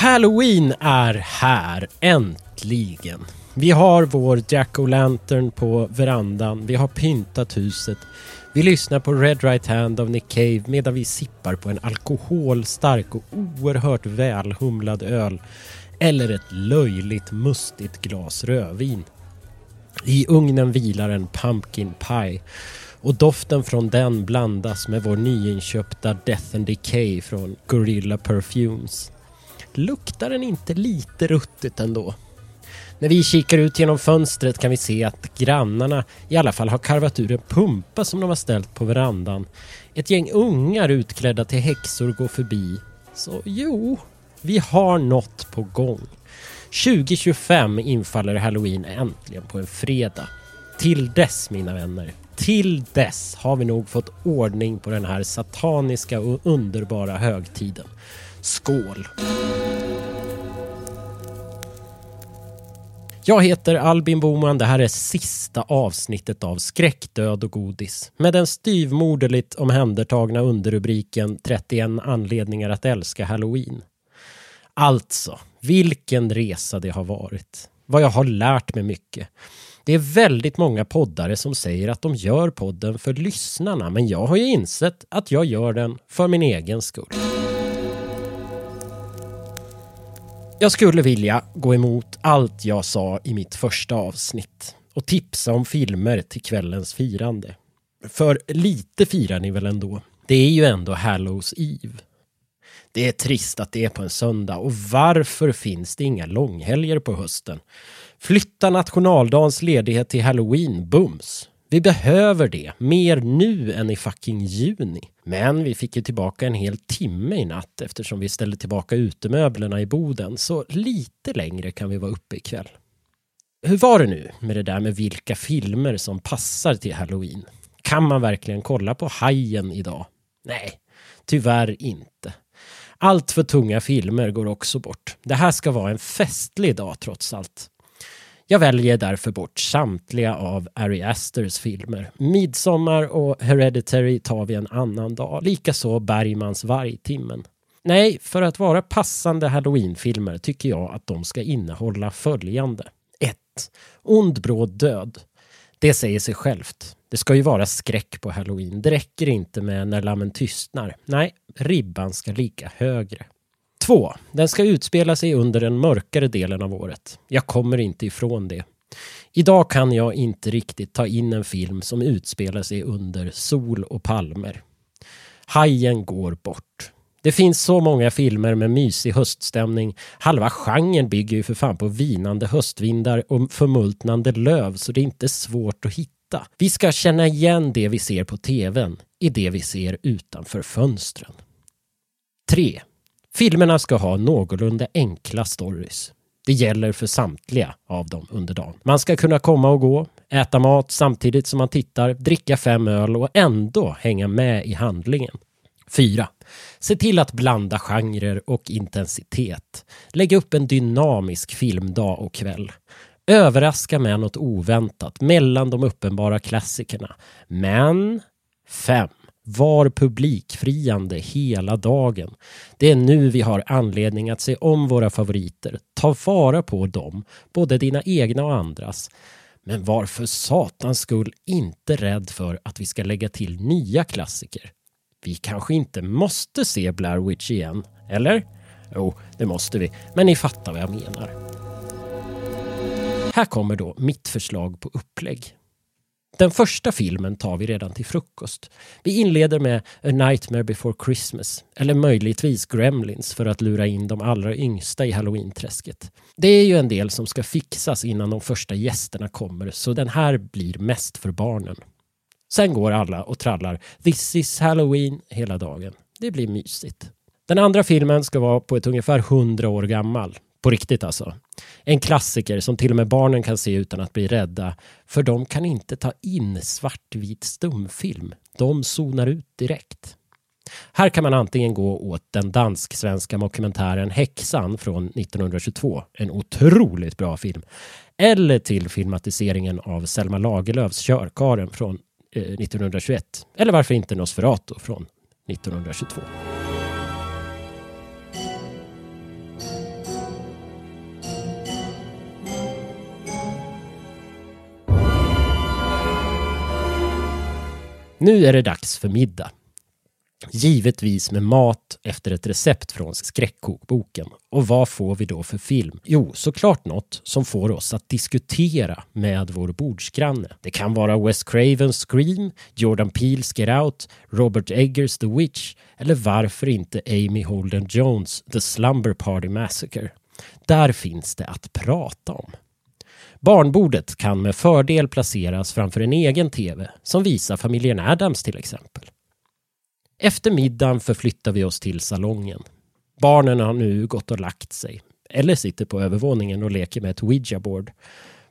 Halloween är här, äntligen. Vi har vår Jack-O-Lantern på verandan, vi har pyntat huset. Vi lyssnar på Red Right Hand av Nick Cave medan vi sippar på en alkoholstark och oerhört välhumlad öl. Eller ett löjligt mustigt glas rödvin. I ugnen vilar en pumpkin pie och doften från den blandas med vår nyinköpta Death and Decay från Gorilla Perfumes. Luktar den inte lite ruttet ändå? När vi kikar ut genom fönstret kan vi se att grannarna i alla fall har karvat ur en pumpa som de har ställt på verandan. Ett gäng ungar utklädda till häxor går förbi. Så jo, vi har något på gång. 2025 infaller halloween äntligen på en fredag. Till dess mina vänner, till dess har vi nog fått ordning på den här sataniska och underbara högtiden. Skål! Jag heter Albin Boman. Det här är sista avsnittet av Skräck, död och godis med den styvmoderligt omhändertagna underrubriken 31 anledningar att älska halloween. Alltså, vilken resa det har varit. Vad jag har lärt mig mycket. Det är väldigt många poddare som säger att de gör podden för lyssnarna men jag har ju insett att jag gör den för min egen skull. Jag skulle vilja gå emot allt jag sa i mitt första avsnitt och tipsa om filmer till kvällens firande. För lite firar ni väl ändå? Det är ju ändå Hallows Eve. Det är trist att det är på en söndag och varför finns det inga långhelger på hösten? Flytta nationaldagens ledighet till halloween, bums! Vi behöver det, mer nu än i fucking juni. Men vi fick ju tillbaka en hel timme i natt eftersom vi ställde tillbaka utemöblerna i boden, så lite längre kan vi vara uppe ikväll. Hur var det nu med det där med vilka filmer som passar till halloween? Kan man verkligen kolla på Hajen idag? Nej, tyvärr inte. Allt för tunga filmer går också bort. Det här ska vara en festlig dag trots allt. Jag väljer därför bort samtliga av Ari Asters filmer. Midsommar och Hereditary tar vi en annan dag. Likaså Bergmans Vargtimmen. Nej, för att vara passande halloweenfilmer tycker jag att de ska innehålla följande. 1. Ond bråd död. Det säger sig självt. Det ska ju vara skräck på halloween. Det räcker inte med när lammen tystnar. Nej, ribban ska ligga högre. 2. Den ska utspela sig under den mörkare delen av året. Jag kommer inte ifrån det. Idag kan jag inte riktigt ta in en film som utspelar sig under sol och palmer. Hajen går bort. Det finns så många filmer med mysig höststämning. Halva genren bygger ju för fan på vinande höstvindar och förmultnande löv så det är inte svårt att hitta. Vi ska känna igen det vi ser på tvn i det vi ser utanför fönstren. 3. Filmerna ska ha någorlunda enkla stories. Det gäller för samtliga av dem under dagen. Man ska kunna komma och gå, äta mat samtidigt som man tittar, dricka fem öl och ändå hänga med i handlingen. 4. Se till att blanda genrer och intensitet. Lägg upp en dynamisk filmdag och kväll. Överraska med något oväntat mellan de uppenbara klassikerna. Men 5. Var publikfriande hela dagen. Det är nu vi har anledning att se om våra favoriter. Ta vara på dem, både dina egna och andras. Men var för satans skull inte rädd för att vi ska lägga till nya klassiker. Vi kanske inte måste se Blair Witch igen, eller? Jo, det måste vi, men ni fattar vad jag menar. Här kommer då mitt förslag på upplägg. Den första filmen tar vi redan till frukost. Vi inleder med A Nightmare Before Christmas, eller möjligtvis Gremlins för att lura in de allra yngsta i halloween-träsket. Det är ju en del som ska fixas innan de första gästerna kommer, så den här blir mest för barnen. Sen går alla och trallar This is Halloween hela dagen. Det blir mysigt. Den andra filmen ska vara på ett ungefär 100 år gammal. På riktigt alltså. En klassiker som till och med barnen kan se utan att bli rädda. För de kan inte ta in svartvit stumfilm. De zonar ut direkt. Här kan man antingen gå åt den dansk-svenska dokumentären Häxan från 1922. En otroligt bra film. Eller till filmatiseringen av Selma Lagerlöfs Körkaren från eh, 1921. Eller varför inte Nosferatu från 1922. Nu är det dags för middag. Givetvis med mat efter ett recept från skräckkokboken. Och vad får vi då för film? Jo, såklart något som får oss att diskutera med vår bordsgranne. Det kan vara Wes Cravens Scream, Jordan Peels Get Out, Robert Eggers The Witch eller varför inte Amy Holden Jones The Slumber Party Massacre. Där finns det att prata om. Barnbordet kan med fördel placeras framför en egen tv som visar familjen Adams till exempel. Efter middagen förflyttar vi oss till salongen. Barnen har nu gått och lagt sig. Eller sitter på övervåningen och leker med ett ouija-board.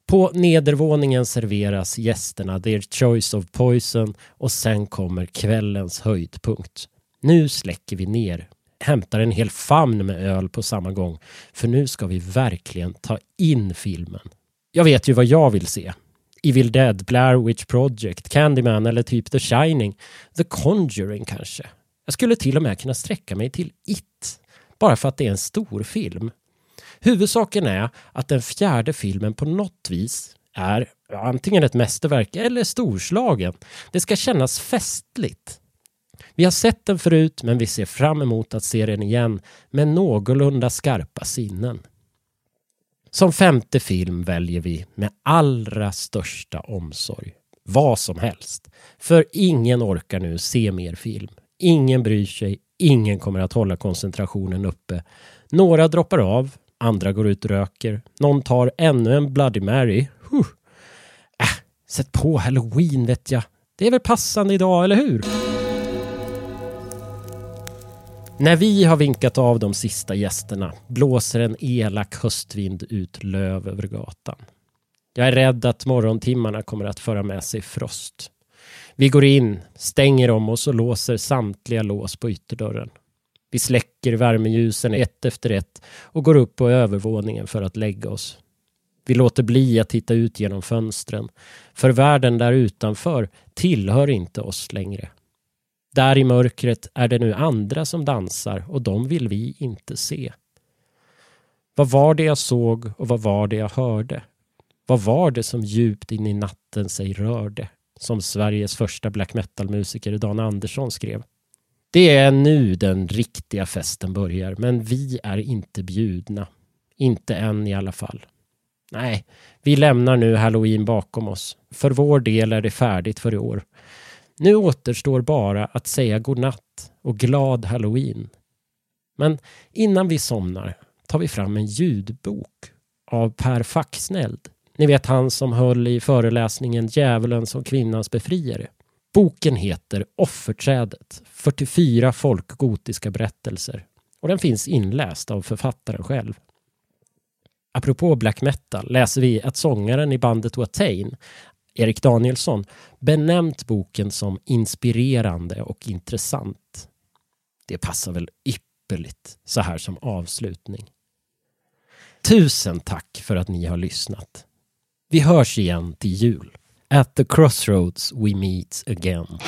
På nedervåningen serveras gästerna their choice of poison och sen kommer kvällens höjdpunkt. Nu släcker vi ner, hämtar en hel famn med öl på samma gång. För nu ska vi verkligen ta in filmen. Jag vet ju vad jag vill se. Evil Dead, Blair Witch Project, Candyman eller typ The Shining. The Conjuring kanske. Jag skulle till och med kunna sträcka mig till It. Bara för att det är en stor film. Huvudsaken är att den fjärde filmen på något vis är antingen ett mästerverk eller storslagen. Det ska kännas festligt. Vi har sett den förut men vi ser fram emot att se den igen med någorlunda skarpa sinnen. Som femte film väljer vi med allra största omsorg vad som helst. För ingen orkar nu se mer film. Ingen bryr sig, ingen kommer att hålla koncentrationen uppe. Några droppar av, andra går ut och röker. Någon tar ännu en Bloody Mary. Huh. Äh, sätt på Halloween vet jag. Det är väl passande idag, eller hur? När vi har vinkat av de sista gästerna blåser en elak höstvind ut löv över gatan. Jag är rädd att morgontimmarna kommer att föra med sig frost. Vi går in, stänger om oss och låser samtliga lås på ytterdörren. Vi släcker värmeljusen ett efter ett och går upp på övervåningen för att lägga oss. Vi låter bli att titta ut genom fönstren, för världen där utanför tillhör inte oss längre. Där i mörkret är det nu andra som dansar och de vill vi inte se. Vad var det jag såg och vad var det jag hörde? Vad var det som djupt in i natten sig rörde? Som Sveriges första black metal-musiker Dan Andersson skrev. Det är nu den riktiga festen börjar, men vi är inte bjudna. Inte än i alla fall. Nej, vi lämnar nu halloween bakom oss. För vår del är det färdigt för i år. Nu återstår bara att säga godnatt och glad halloween. Men innan vi somnar tar vi fram en ljudbok av Per Faxneld. Ni vet han som höll i föreläsningen Djävulen som kvinnans befriare. Boken heter Offerträdet, 44 folkgotiska berättelser och den finns inläst av författaren själv. Apropå black metal läser vi att sångaren i bandet Watain Erik Danielsson, benämnt boken som inspirerande och intressant. Det passar väl ypperligt så här som avslutning. Tusen tack för att ni har lyssnat. Vi hörs igen till jul. At the crossroads we meet again.